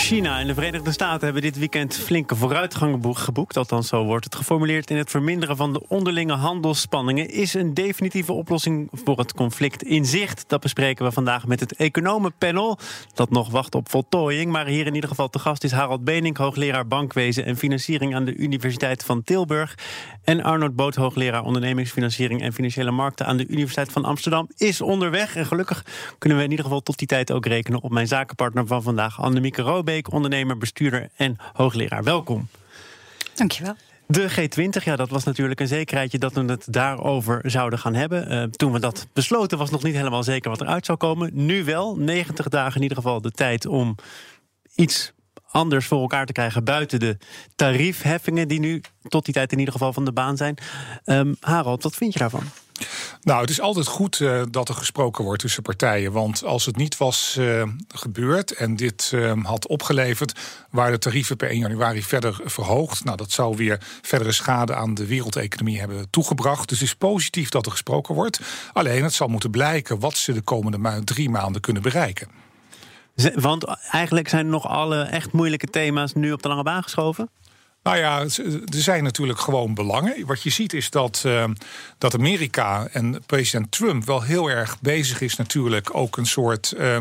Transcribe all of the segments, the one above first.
China en de Verenigde Staten hebben dit weekend flinke vooruitgang geboekt. Althans, zo wordt het geformuleerd in het verminderen van de onderlinge handelsspanningen. Is een definitieve oplossing voor het conflict in zicht? Dat bespreken we vandaag met het economenpanel. Dat nog wacht op voltooiing. Maar hier in ieder geval te gast is Harald Benink, hoogleraar bankwezen en financiering aan de Universiteit van Tilburg. En Arnold Boot, hoogleraar ondernemingsfinanciering en financiële markten aan de Universiteit van Amsterdam, is onderweg. En gelukkig kunnen we in ieder geval tot die tijd ook rekenen op mijn zakenpartner van vandaag, Annemieke Ondernemer, bestuurder en hoogleraar. Welkom. Dankjewel. De G20, ja, dat was natuurlijk een zekerheidje dat we het daarover zouden gaan hebben. Uh, toen we dat besloten was nog niet helemaal zeker wat eruit zou komen. Nu wel, 90 dagen in ieder geval de tijd om iets anders voor elkaar te krijgen buiten de tariefheffingen die nu tot die tijd in ieder geval van de baan zijn. Um, Harold, wat vind je daarvan? Nou, het is altijd goed uh, dat er gesproken wordt tussen partijen. Want als het niet was uh, gebeurd en dit uh, had opgeleverd, waren de tarieven per 1 januari verder verhoogd. Nou, dat zou weer verdere schade aan de wereldeconomie hebben toegebracht. Dus het is positief dat er gesproken wordt. Alleen het zal moeten blijken wat ze de komende drie maanden kunnen bereiken. Want eigenlijk zijn nog alle echt moeilijke thema's nu op de lange baan geschoven? Nou ja, er zijn natuurlijk gewoon belangen. Wat je ziet is dat, uh, dat Amerika en president Trump wel heel erg bezig is, natuurlijk ook een soort uh,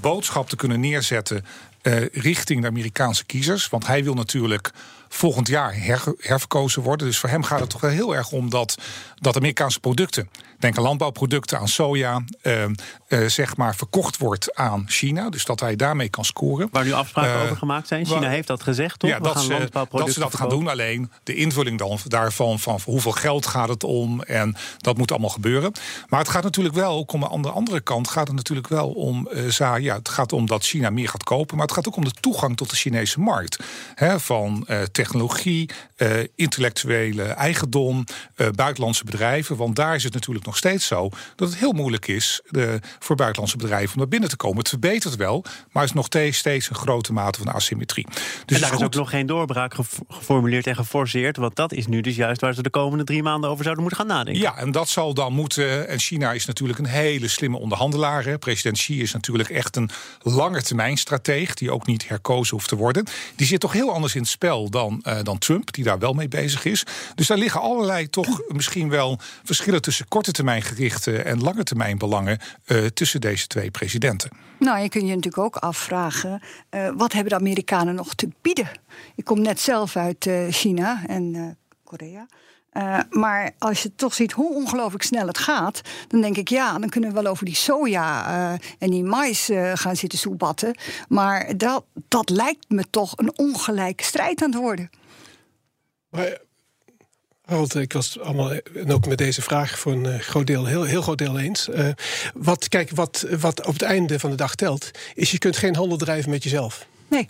boodschap te kunnen neerzetten. Uh, richting de Amerikaanse kiezers. Want hij wil natuurlijk volgend jaar her, herverkozen worden. Dus voor hem gaat het toch wel heel erg om dat, dat Amerikaanse producten denk aan landbouwproducten, aan soja, uh, uh, zeg maar verkocht wordt aan China. Dus dat hij daarmee kan scoren. Waar nu afspraken uh, over gemaakt zijn. China heeft dat gezegd, toch? Ja, dat, ze, dat ze dat gaan doen. Alleen de invulling dan daarvan, van hoeveel geld gaat het om. En dat moet allemaal gebeuren. Maar het gaat natuurlijk wel, ook aan de andere kant, gaat het natuurlijk wel om. ja, het gaat om dat China meer gaat kopen. Maar het gaat ook om de toegang tot de Chinese markt. Van technologie, intellectuele eigendom, buitenlandse bedrijven. Want daar is het natuurlijk nog steeds zo dat het heel moeilijk is de, voor buitenlandse bedrijven om naar binnen te komen. Het verbetert wel, maar het is nog steeds een grote mate van asymmetrie. Dus en daar is ook nog geen doorbraak geformuleerd en geforceerd. Want dat is nu dus juist waar ze de komende drie maanden over zouden moeten gaan nadenken. Ja, en dat zal dan moeten. En China is natuurlijk een hele slimme onderhandelaar. Hè. President Xi is natuurlijk echt een lange termijn strateeg, die ook niet herkozen hoeft te worden. Die zit toch heel anders in het spel dan, uh, dan Trump, die daar wel mee bezig is. Dus daar liggen allerlei toch misschien wel verschillen tussen korte termijn gerichte en lange termijn belangen uh, tussen deze twee presidenten. Nou, je kunt je natuurlijk ook afvragen: uh, wat hebben de Amerikanen nog te bieden? Ik kom net zelf uit China en Korea. Uh, maar als je toch ziet hoe ongelooflijk snel het gaat, dan denk ik ja, dan kunnen we wel over die soja uh, en die mais uh, gaan zitten soebatten. Maar dat, dat lijkt me toch een ongelijke strijd aan het worden. Maar want ik was allemaal, en ook met deze vraag voor een eh, groot deel, heel, heel groot deel eens. Wat, kijk, wat, wat op het einde van de dag telt, is je kunt geen handel drijven met jezelf. Nee.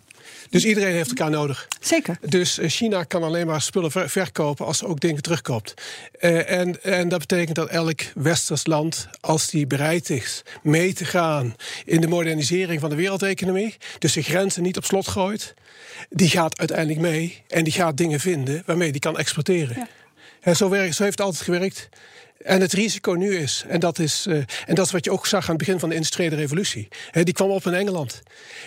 Dus iedereen heeft elkaar nodig. Zeker. Dus uh, China kan alleen maar spullen ver verkopen als er ook dingen terugkoopt. Uh, en, en dat betekent dat elk westers land, als die bereid is mee te gaan in de modernisering van de wereldeconomie, dus de grenzen niet op slot gooit, die gaat uiteindelijk mee en die gaat dingen vinden waarmee die kan exporteren. Ja. En zo, werkt, zo heeft het altijd gewerkt. En het risico nu is, en dat is, uh, en dat is wat je ook zag aan het begin van de industriële revolutie. Die kwam op in Engeland.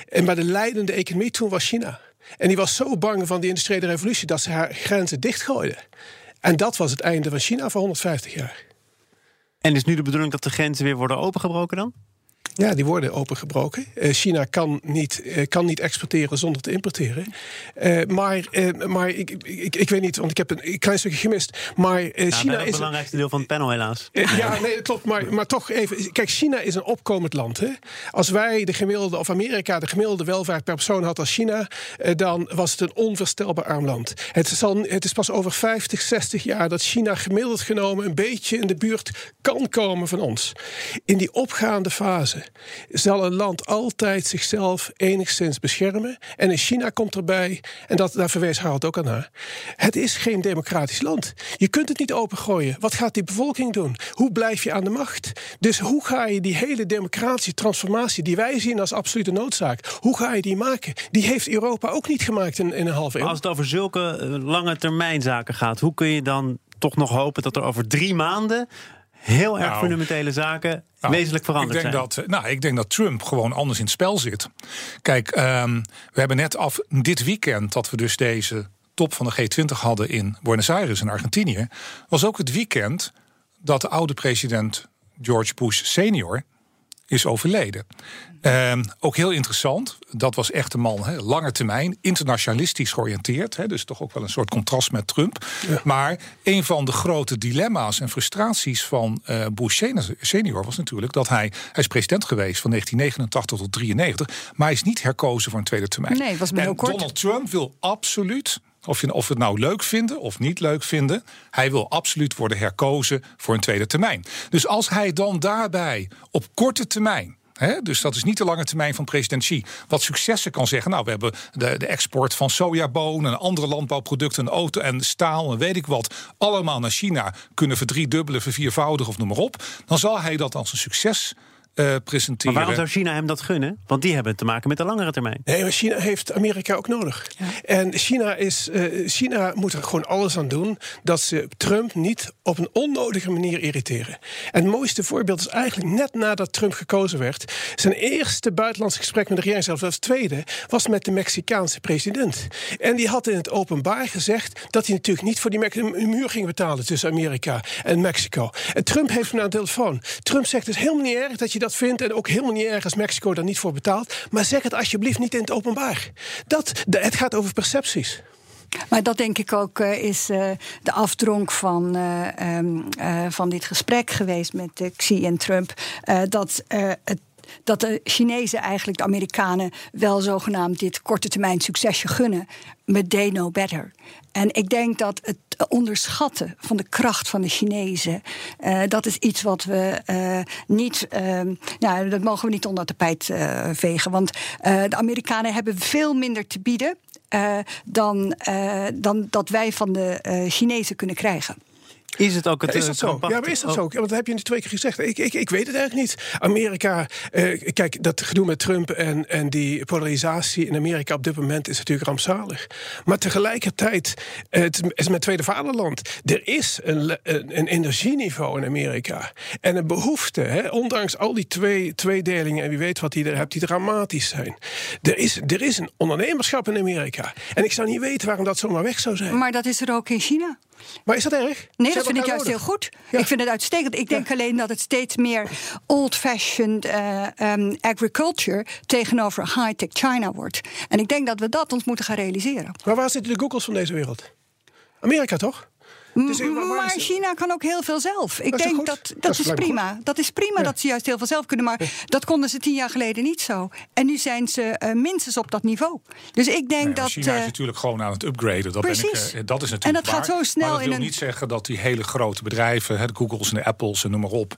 En maar de leidende economie toen was China. En die was zo bang van die industriële revolutie dat ze haar grenzen dichtgooide. En dat was het einde van China voor 150 jaar. En is nu de bedoeling dat de grenzen weer worden opengebroken dan? Ja, die worden opengebroken. Uh, China kan niet, uh, kan niet exporteren zonder te importeren. Uh, maar maar ik, ik, ik weet niet, want ik heb een klein stukje gemist. Maar nou, China is. Het belangrijkste deel van het panel, helaas. ja, nee, klopt. Maar, maar toch even. Kijk, China is een opkomend land. Hè? Als wij de gemiddelde, of Amerika de gemiddelde welvaart per persoon had als China, dan was het een onvoorstelbaar arm land. Het, het is pas over 50, 60 jaar dat China gemiddeld genomen een beetje in de buurt kan komen van ons. In die opgaande fase zal een land altijd zichzelf enigszins beschermen. En in China komt erbij, en dat, daar verwees Harald ook aan naar. Het is geen democratisch land. Je kunt het niet opengooien. Wat gaat die bevolking doen? Hoe blijf je aan de macht? Dus hoe ga je die hele democratische transformatie die wij zien als absolute noodzaak, hoe ga je die maken? Die heeft Europa ook niet gemaakt in, in een half eeuw. Als het over zulke eh, lange termijn zaken gaat, hoe kun je dan toch nog hopen dat er over drie maanden heel erg Nou, fundamentele zaken Nou, wezenlijk veranderd ik denk zijn? Dat, nou, ik denk dat Trump gewoon anders in het spel zit. Kijk, ehm, we hebben net af dit weekend dat we dus deze top van de G20 hadden in Buenos Aires in Argentinië, was ook het weekend dat de oude president George Bush senior is overleden. Ehm, ook heel interessant. Dat was echt een man, hè, lange termijn, internationalistisch georiënteerd. Hè, dus toch ook wel een soort contrast met Trump. Maar een van de grote dilemma's en frustraties van eh, Bush senior- was natuurlijk dat hij, hij is president geweest van 1989 tot 93, maar hij is niet herkozen voor een tweede termijn. Nee, was maar en heel kort. Donald Trump wil absoluut. Of, je, of we het nou leuk vinden of niet leuk vinden. Hij wil absoluut worden herkozen voor een tweede termijn. Dus als hij dan daarbij op korte termijn. hè, dus dat is niet de lange termijn van president Xi. Wat successen kan zeggen. Nou, we hebben de, de export van sojabonen en andere landbouwproducten, en auto en staal en weet ik wat. Allemaal naar China kunnen verdriedubbelen, verviervoudigen of noem maar op. Dan zal hij dat als een succes eh, Maar presenteren. waarom zou China hem dat gunnen? Want die hebben te maken met de langere termijn. Nee, maar China heeft Amerika ook nodig. En China, is, eh, China moet er gewoon alles aan doen dat ze Trump niet op een onnodige manier irriteren. En het mooiste voorbeeld is eigenlijk net nadat Trump gekozen werd. Zijn eerste buitenlandse gesprek met de regering, zelfs als tweede, was met de Mexicaanse president. En die had in het openbaar gezegd dat hij natuurlijk niet voor die muur ging betalen tussen Amerika en Mexico. En Trump heeft hem aan de telefoon. Trump zegt het is helemaal niet erg dat je dat vindt en ook helemaal niet erg als Mexico daar niet voor betaalt. Maar zeg het alsjeblieft niet in het openbaar. Dat, de- het gaat over percepties. Maar dat denk ik ook eh, is eh, de afdronk van, eh, ehm, eh, van dit gesprek geweest met Xi en Trump. dat het dat de Chinezen eigenlijk de Amerikanen wel zogenaamd dit korte termijn succesje gunnen. But they know better. En ik denk dat het onderschatten van de kracht van de Chinezen, eh, dat is iets wat we eh, niet, ehm, nou, dat mogen we niet onder het tapijt eh, vegen. Want de Amerikanen hebben veel minder te bieden dan, dan dat wij van de Chinezen kunnen krijgen. Is het ook het Ja, is eh, dat zo? Ja, maar is dat Oh, zo? Ja, want dat heb je nu twee keer gezegd. Ik, ik, ik weet het eigenlijk niet. Amerika, eh, kijk, dat gedoe met Trump en, en die polarisatie in Amerika op dit moment is natuurlijk rampzalig. Maar tegelijkertijd, eh, het is met tweede vaderland. Er is een, een energieniveau in Amerika. En een behoefte, hè, ondanks al die twee, tweedelingen en wie weet wat die er hebt, die dramatisch zijn. Er is, er is een ondernemerschap in Amerika. En ik zou niet weten waarom dat zomaar weg zou zijn. Maar dat is er ook in China. Maar is dat erg? Nee, dat vind ik juist heel goed. Ja. Ik vind het uitstekend. Ik denk alleen dat het steeds meer old-fashioned eh, ehm, agriculture tegenover high-tech China wordt. En ik denk dat we dat ons moeten gaan realiseren. Maar waar zitten de Googles van deze wereld? Amerika toch? Dus, maar China kan ook heel veel zelf. Ik Dat denk dat Dat dat, is prima. Dat is prima dat ze juist heel veel zelf kunnen. Maar dat konden ze tien jaar geleden niet zo. En nu zijn ze eh, minstens op dat niveau. Dus ik denk Nee, maar dat. China is eh, natuurlijk gewoon aan het upgraden. Dat, ben ik, precies. eh, dat is En natuurlijk dat gaat zo snel Maar dat in wil een- niet zeggen dat die hele grote bedrijven, hè, de Googles en de Apples en noem maar op,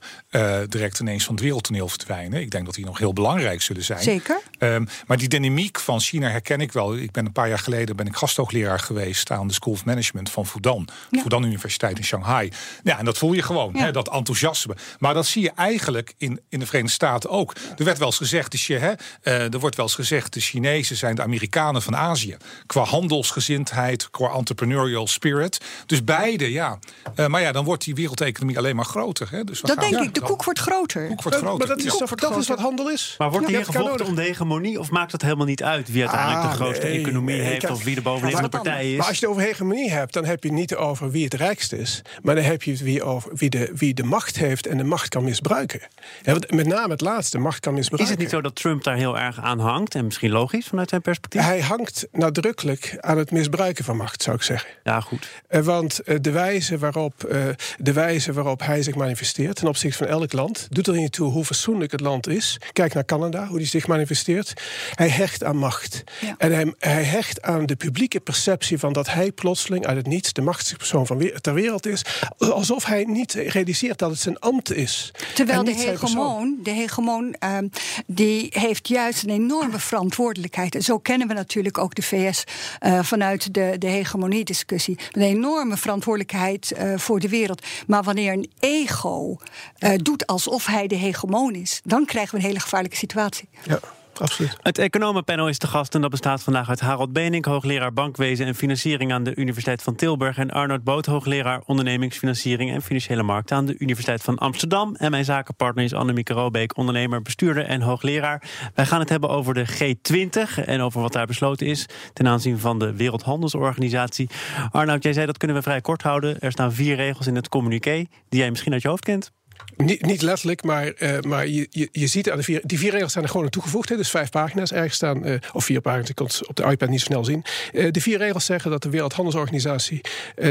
direct ineens van het wereldtoneel verdwijnen. Ik denk dat die nog heel belangrijk zullen zijn. Zeker. Ehm, maar die dynamiek van China herken ik wel. Ik ben een paar jaar geleden ben ik gasthoogleraar geweest aan de School of Management van Fudan. Ja. Fudan Universiteit in Shanghai. Ja, en dat voel je gewoon, Ja. hè, dat enthousiasme. Maar dat zie je eigenlijk in, in de Verenigde Staten ook. Er werd wel eens gezegd, de, hè, eh, er wordt wel eens gezegd, de Chinezen zijn de Amerikanen van Azië. Qua handelsgezindheid, qua entrepreneurial spirit. Dus beide, ja. Eh, maar ja, dan wordt die wereldeconomie alleen maar groter. Hè. Dus we dat gaan- denk ja, ik. De koek wordt groter. koek wordt Maar- groter. Maar dat is, Ja. dat is wat handel is. Maar wordt hier gevochten nodig. om de hegemonie? Of maakt het helemaal niet uit wie uiteindelijk Ah, de grootste nee, economie nee, heeft... kijk, of wie de bovenliggende partij is? Maar als je het over hegemonie hebt, dan heb je het niet over wie het rijkst is. Maar dan heb je het wie over wie de, wie de macht heeft en de macht kan misbruiken. Ja, want met name het laatste, macht kan misbruiken. Is het niet zo dat Trump daar heel erg aan hangt? En misschien logisch vanuit zijn perspectief? Hij hangt nadrukkelijk aan het misbruiken van macht, zou ik zeggen. Ja, goed. Eh, Want eh, de wijze, waarop, eh, de wijze waarop hij zich manifesteert ten opzichte van elk land, doet er niet toe hoe fatsoenlijk het land is. Kijk naar Canada, hoe hij zich manifesteert. Hij hecht aan macht. Ja. En hij, hij hecht aan de publieke perceptie van dat hij plotseling uit het niets de machtigste persoon van ter, ter wereld is. Alsof hij niet realiseert dat het zijn ambt is. Terwijl de hegemoon, de hegemoon um, die heeft juist een enorme verantwoordelijkheid. En zo kennen we natuurlijk ook de VS uh, vanuit de, de hegemonie-discussie. Een enorme verantwoordelijkheid uh, voor de wereld. Maar wanneer een ego uh, doet alsof hij de hegemoon is, dan krijgen we een hele gevaarlijke situatie. Ja. Absoluut. Het economenpanel is te gast en dat bestaat vandaag uit Harold Benink, hoogleraar bankwezen en financiering aan de Universiteit van Tilburg, en Arnold Boot, hoogleraar ondernemingsfinanciering en financiële markten aan de Universiteit van Amsterdam. En mijn zakenpartner is Annemieke Robeek, ondernemer, bestuurder en hoogleraar. Wij gaan het hebben over de G20 en over wat daar besloten is ten aanzien van de Wereldhandelsorganisatie. Arnoud, jij zei dat kunnen we vrij kort houden. Er staan vier regels in het communiqué die jij misschien uit je hoofd kent. Niet, niet letterlijk, maar, uh, maar je, je, je ziet aan de vier, die vier regels zijn er gewoon aan toegevoegd. Hè, dus vijf pagina's ergens staan, uh, of vier pagina's, ik kan het op de iPad niet zo snel zien. Uh, de vier regels zeggen dat de Wereldhandelsorganisatie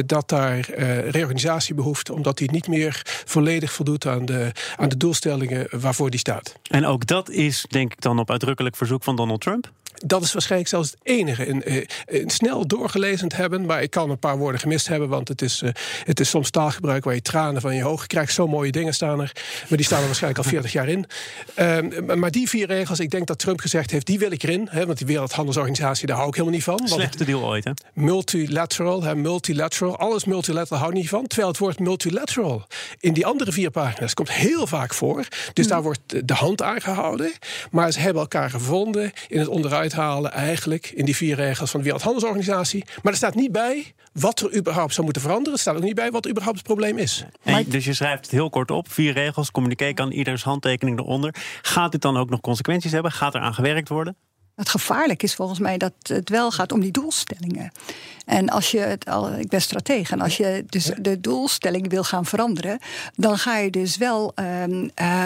dat daar reorganisatie behoeft, omdat die niet meer volledig voldoet aan de, aan de doelstellingen waarvoor die staat. En ook dat is, denk ik dan, op uitdrukkelijk verzoek van Donald Trump? Dat is waarschijnlijk zelfs het enige. In, in, in snel doorgelezen hebben, maar ik kan een paar woorden gemist hebben, want het is, uh, het is soms taalgebruik waar je tranen van je ogen krijgt. Zo mooie dingen staan er, maar die staan er waarschijnlijk al 40 jaar in. Um, maar die vier regels, ik denk dat Trump gezegd heeft, die wil ik erin. Hè, want die Wereldhandelsorganisatie, daar hou ik helemaal niet van. Slechte deal ooit, hè? Multilateral, hè, multilateral, alles multilateral hou ik niet van. Terwijl het woord multilateral in die andere vier pagina's komt heel vaak voor. Dus daar wordt de hand aangehouden. Maar ze hebben elkaar gevonden in het onderuit halen eigenlijk in die vier regels van de Wereldhandelsorganisatie. Maar er staat niet bij wat er überhaupt zou moeten veranderen. Er staat ook niet bij wat überhaupt het probleem is. En, dus je schrijft het heel kort op. Vier regels, communiqué kan ieders handtekening eronder. Gaat dit dan ook nog consequenties hebben? Gaat er aan gewerkt worden? Het gevaarlijk is volgens mij dat het wel gaat om die doelstellingen. En als je het al, ik ben stratege, en als je dus de doelstelling wil gaan veranderen, dan ga je dus wel um, uh,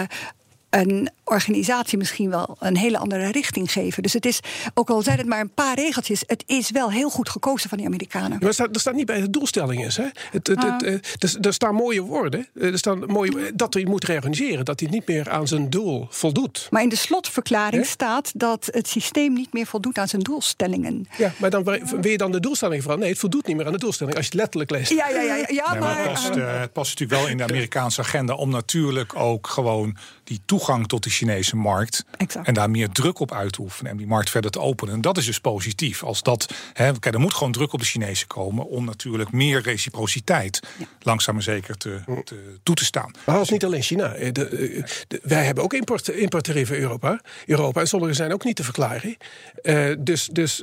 een organisatie misschien wel een hele andere richting geven. Dus het is, ook al zijn het maar een paar regeltjes, het is wel heel goed gekozen van die Amerikanen. maar er staat, er staat niet bij de doelstelling is. Hè? Het, het, ah. het, er, staan mooie woorden. Er staan mooie, dat hij moet reorganiseren, dat hij niet meer aan zijn doel voldoet. Maar in de slotverklaring staat dat het systeem niet meer voldoet aan zijn doelstellingen. Ja, maar dan wil je dan de doelstelling veranderen? Nee, het voldoet niet meer aan de doelstelling als je het letterlijk leest. Ja, ja, ja. ja, maar, het, past, uh, het past natuurlijk wel in de Amerikaanse agenda om natuurlijk ook gewoon die toegang tot de Chinese markt. Exact. En daar meer druk op uit te oefenen en die markt verder te openen. En dat is dus positief. Als dat, hè, kijk, er moet gewoon druk op de Chinezen komen om natuurlijk meer reciprociteit langzaam maar zeker te, te, toe te staan. Maar het is niet alleen China. Eh, de, eh, de, wij hebben ook import, importtarieven in Europa. Europa. En sommige zijn ook niet te verklaren. Uh, dus dus,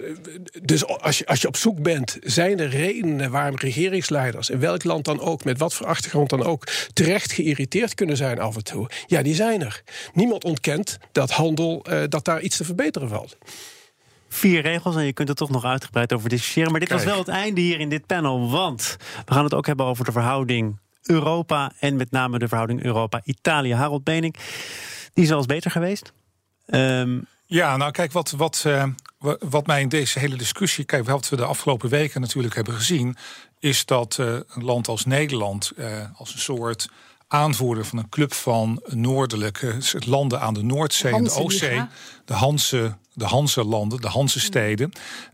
dus als, je, als je op zoek bent, zijn er redenen waarom regeringsleiders, in welk land dan ook, met wat voor achtergrond dan ook, terecht geïrriteerd kunnen zijn af en toe. Ja, die zijn er. Niemand ontkent dat handel, uh, dat daar iets te verbeteren valt vier regels en je kunt er toch nog uitgebreid over discussiëren. Maar dit was wel het einde hier in dit panel, want we gaan het ook hebben over de verhouding Europa en met name de verhouding Europa-Italië. Harold Benink, die is wel eens beter geweest. Um, ja, nou kijk, wat, wat, uh, wat mij in deze hele discussie, kijk, wat we de afgelopen weken natuurlijk hebben gezien, is dat uh, een land als Nederland uh, als een soort aanvoerder van een club van noordelijke landen aan de Noordzee en de Oostzee, de Hanse, de Hanse landen, de Hanse steden.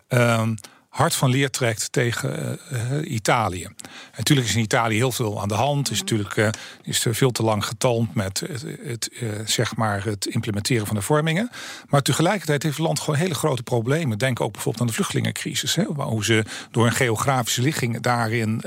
Um, hard van leer trekt tegen uh, Italië. En natuurlijk is in Italië heel veel aan de hand. Is mhm. natuurlijk uh, is er veel te lang getalmd met het, het uh, zeg maar het implementeren van de vormingen. Maar tegelijkertijd heeft het land gewoon hele grote problemen. Denk ook bijvoorbeeld aan de vluchtelingencrisis. Hè, hoe ze door een geografische ligging daarin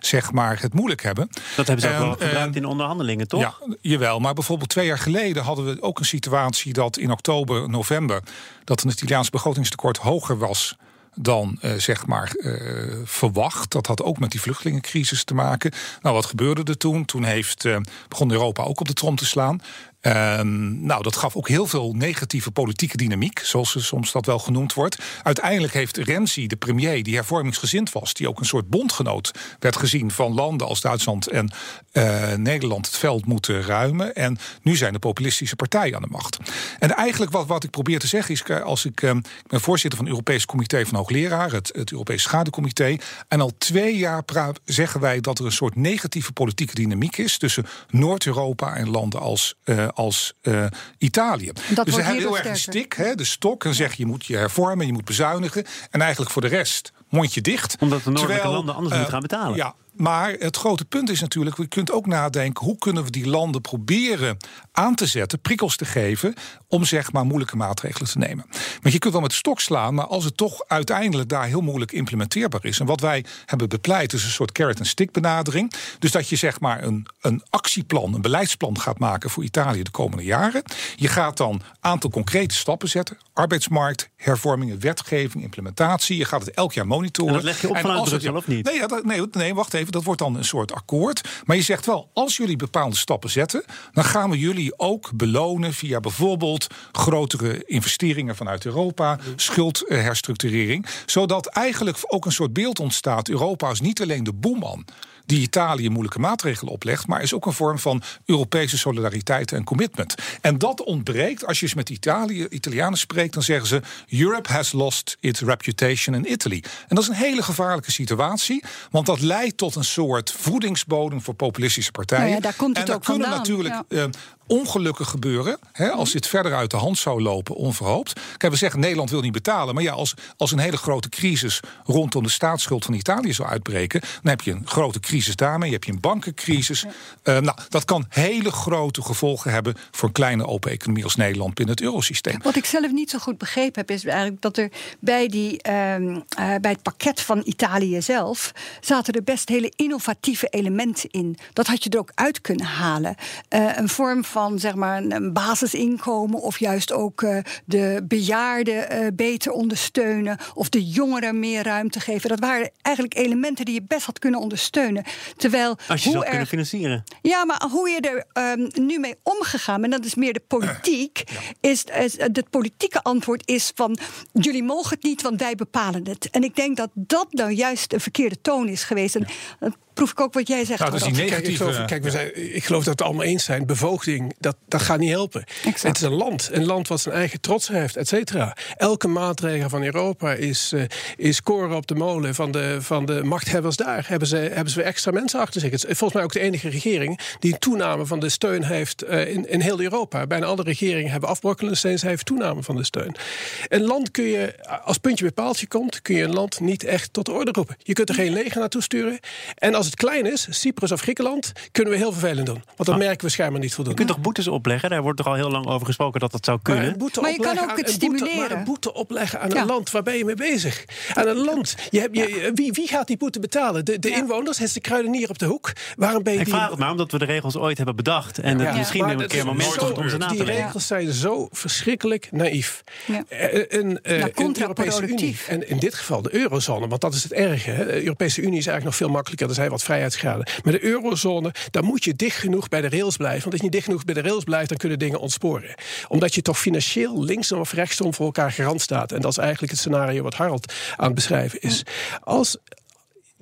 zeg maar het moeilijk hebben. Dat hebben ze ook wel gebruikt in onderhandelingen, toch? Ja, jawel. Maar bijvoorbeeld twee jaar geleden hadden we ook een situatie dat in oktober, november, dat het Italiaans begrotingstekort hoger was dan uh, zeg maar uh, verwacht. Dat had ook met die vluchtelingencrisis te maken. Nou, wat gebeurde er toen? Toen heeft, uh, begon Europa ook op de trom te slaan. Um, nou, dat gaf ook heel veel negatieve politieke dynamiek, zoals soms dat wel genoemd wordt. Uiteindelijk heeft Renzi, de premier, die hervormingsgezind was, die ook een soort bondgenoot werd gezien van landen als Duitsland en uh, Nederland, het veld moeten ruimen. En nu zijn de populistische partijen aan de macht. En eigenlijk wat, wat ik probeer te zeggen is, als ik, um, ik ben voorzitter van het Europees Comité van Hoogleraar, het, het Europees Schadecomité. En al twee jaar zeggen wij dat er een soort negatieve politieke dynamiek is tussen Noord-Europa en landen als. Uh, als uh, Italië. Dat dus ze hebben heel erg een stik, hè, de stok. En zeg je moet je hervormen, je moet bezuinigen. En eigenlijk voor de rest mondje dicht. Omdat de noordelijke landen anders uh, moeten gaan betalen. Ja, maar het grote punt is natuurlijk, we kunt ook nadenken hoe kunnen we die landen proberen aan te zetten, prikkels te geven om zeg maar moeilijke maatregelen te nemen. Want je kunt wel met de stok slaan, maar als het toch uiteindelijk daar heel moeilijk implementeerbaar is. En wat wij hebben bepleit is een soort carrot en stick benadering. Dus dat je zeg maar een, een actieplan, een beleidsplan gaat maken voor Italië de komende jaren. Je gaat dan een aantal concrete stappen zetten: arbeidsmarkt, hervormingen, wetgeving, implementatie. Je gaat het elk jaar monitoren. En dat leg je op vanuit Brussel of niet? Nee, nee, nee, wacht even. Dat wordt dan een soort akkoord. Maar je zegt wel, als jullie bepaalde stappen zetten, dan gaan we jullie ook belonen via bijvoorbeeld grotere investeringen vanuit Europa, schuldherstructurering. Zodat eigenlijk ook een soort beeld ontstaat. Europa is niet alleen de boeman die Italië moeilijke maatregelen oplegt, maar is ook een vorm van Europese solidariteit en commitment. En dat ontbreekt als je eens met Italië, Italianen spreekt, dan zeggen ze: Europe has lost its reputation in Italy. En dat is een hele gevaarlijke situatie, want dat leidt tot een soort voedingsbodem voor populistische partijen. Nou ja, daar komt het en ook kunnen vandaan, natuurlijk ja. eh, ongelukken gebeuren. Hè, als dit verder uit de hand zou lopen, onverhoopt. Kijk, we zeggen Nederland wil niet betalen. Maar ja, als, als een hele grote crisis rondom de staatsschuld van Italië zou uitbreken, dan heb je een grote crisis daarmee. Je hebt je een bankencrisis. Eh, nou, dat kan hele grote gevolgen hebben voor een kleine open economie als Nederland binnen het eurosysteem. Wat ik zelf niet zo goed begrepen heb, is eigenlijk dat er bij, die, ehm, eh, bij het pakket van Italië zelf zaten er best hele innovatieve elementen in. Dat had je er ook uit kunnen halen. Eh, een vorm van zeg maar een, een basisinkomen, of juist ook eh, de bejaarden eh, beter ondersteunen, of de jongeren meer ruimte geven. Dat waren eigenlijk elementen die je best had kunnen ondersteunen. Terwijl Als je hoe zou kunnen financieren. ja, maar hoe je er ehm, nu mee omgegaan, en dat is meer de politiek, is, is het politieke antwoord is van jullie mogen het niet, want wij bepalen het. En ik denk dat dat nou juist de verkeerde toon is geweest. En proef ik ook wat jij zegt. Nou, dus. Kijk, ik geloof, kijk we zijn, ik geloof dat we het allemaal eens zijn. Bevoogding, dat, dat gaat niet helpen. Exact. Het is een land. Een land wat zijn eigen trots heeft, et cetera. Elke maatregel van Europa is, eh, is koren op de molen van de, van de machthebbers daar. Hebben ze, hebben ze weer extra mensen achter zich. Het is volgens mij ook de enige regering die een toename van de steun heeft eh, in, in heel Europa. Bijna alle regeringen hebben afbrokkelende steun. Zij heeft toename van de steun. Een land kun je, als puntje bij paaltje komt, kun je een land niet echt tot de orde roepen. Je kunt er geen leger naartoe sturen. En als het klein is, Cyprus of Griekenland, kunnen we heel vervelend doen. Want dat merken we schijnbaar niet Je voldoende. kunt toch boetes opleggen? Daar wordt toch al heel lang over gesproken dat dat zou kunnen. boete Maar je kan ook aan- het een boete- stimuleren. maar een boete opleggen aan Ja. een land, waar ben je mee bezig? Aan een land. Je hebt, je, wie, wie gaat die boete betalen? De, de Ja. inwoners, het is de kruidenier op de hoek. Waarom ben je Ik die... vraag het maar omdat we de regels ooit hebben bedacht. En het Ja, misschien een dat keer moment zo- wordt om ze na te Die regels zijn zo verschrikkelijk naïef. Ja. Eh, Een, een, eh, Ja, een. Europese Unie, en in dit geval de eurozone, want dat is het erge. Hè. De Europese Unie is eigenlijk nog veel makkelijker, er zijn wat vrijheidsgraden. Maar de eurozone, daar moet je dicht genoeg bij de rails blijven. Want als je niet dicht genoeg bij de rails blijft, dan kunnen dingen ontsporen. Omdat je toch financieel linksom of rechtsom voor elkaar garant staat. En dat is eigenlijk het scenario wat Harold aan het beschrijven is. Als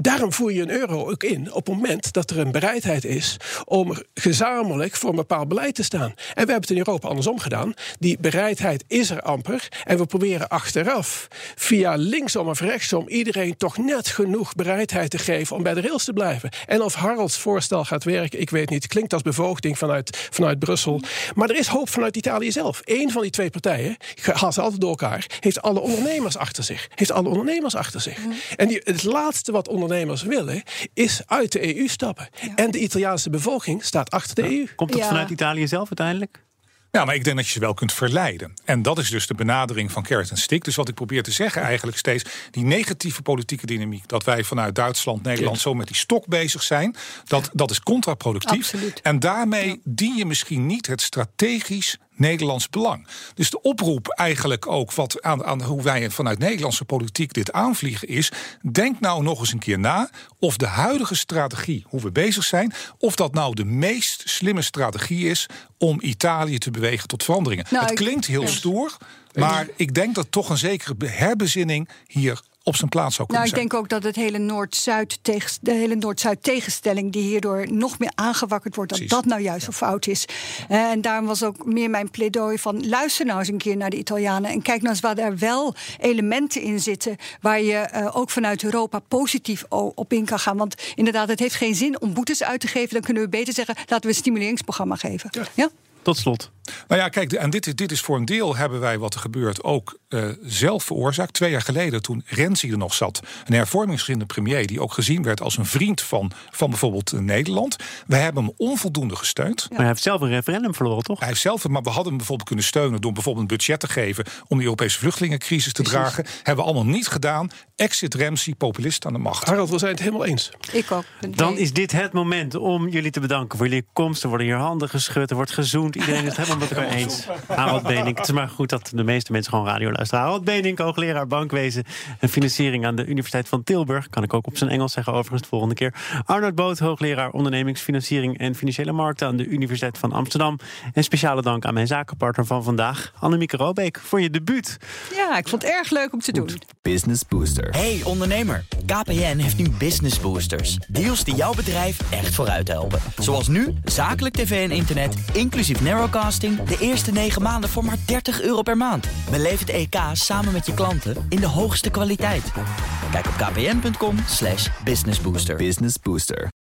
Daarom voer je een euro ook in op het moment dat er een bereidheid is om gezamenlijk voor een bepaald beleid te staan. En we hebben het in Europa andersom gedaan. Die bereidheid is er amper. En we proberen achteraf via linksom of rechtsom iedereen toch net genoeg bereidheid te geven om bij de rails te blijven. En of Harolds voorstel gaat werken, ik weet niet. Klinkt als bevoogding vanuit, vanuit Brussel. Maar er is hoop vanuit Italië zelf. Eén van die twee partijen, ik haal ze altijd door elkaar, heeft alle ondernemers achter zich. Heeft alle ondernemers achter zich. En die, het laatste wat ondernemers willen, is uit de EU stappen. En de Italiaanse bevolking staat achter de EU. Komt dat Ja. vanuit Italië zelf uiteindelijk? Ja, maar ik denk dat je ze wel kunt verleiden. En dat is dus de benadering van carrot en stick. Dus wat ik probeer te zeggen eigenlijk steeds... die negatieve politieke dynamiek... dat wij vanuit Duitsland, Nederland zo met die stok bezig zijn... dat, dat is contraproductief. Absoluut. En daarmee dien je misschien niet het strategisch Nederlands belang. Dus de oproep eigenlijk ook wat aan, aan hoe wij vanuit Nederlandse politiek dit aanvliegen is... denk nou nog eens een keer na of de huidige strategie, hoe we bezig zijn... of dat nou de meest slimme strategie is om Italië te bewegen tot veranderingen. Nou, het klinkt heel ja. stoer, maar ik denk dat toch een zekere herbezinning hier op zijn plaats zou kunnen Nou, ik zijn. denk ook dat het hele Noord-Zuid tegen, de hele Noord-Zuid tegenstelling die hierdoor nog meer aangewakkerd wordt, dat Precies. dat nou juist zo fout is. Eh, En daarom was ook meer mijn pleidooi van luister nou eens een keer naar de Italianen en kijk nou eens waar er wel elementen in zitten waar je eh, ook vanuit Europa positief op in kan gaan. Want inderdaad, het heeft geen zin om boetes uit te geven. Dan kunnen we beter zeggen laten we een stimuleringsprogramma geven. Ja? Tot slot. Nou ja, kijk, en dit, is- dit is voor een deel hebben wij wat er gebeurt ook uh, zelf veroorzaakt. Twee jaar geleden, toen Renzi er nog zat, een hervormingsgezinde premier, die ook gezien werd als een vriend van, van bijvoorbeeld Nederland. We hebben hem onvoldoende gesteund. Maar hij heeft zelf een referendum verloren, toch? Hij heeft zelf, maar we hadden hem bijvoorbeeld kunnen steunen door bijvoorbeeld een budget te geven om de Europese vluchtelingencrisis te dragen. Hebben we allemaal niet gedaan. Exit Renzi, populist aan de macht. Harald, we zijn het helemaal eens. Ik ook. Dan is dit het moment om jullie te bedanken voor jullie komst. Er worden hier handen geschud, er wordt gezoend. Iedereen is het helemaal met elkaar eens. Harold Benink. Het is maar goed dat de meeste mensen gewoon radio luisteren. Harold Benink, hoogleraar bankwezen en financiering aan de Universiteit van Tilburg. Kan ik ook op zijn Engels zeggen overigens de volgende keer. Arnold Boot, hoogleraar ondernemingsfinanciering en financiële markten aan de Universiteit van Amsterdam. En speciale dank aan mijn zakenpartner van vandaag, Annemieke Robeek, voor je debuut. Ja, ik vond het erg leuk om te doen. Business Booster. Hey ondernemer, KPN heeft nu Business Boosters. Deals die jouw bedrijf echt vooruit helpen. Zoals nu, zakelijk tv en internet, inclusief narrowcasting... de eerste 9 maanden voor maar 30 euro per maand. Beleef het EK samen met je klanten in de hoogste kwaliteit. Kijk op kpn.com businessbooster. Business Booster.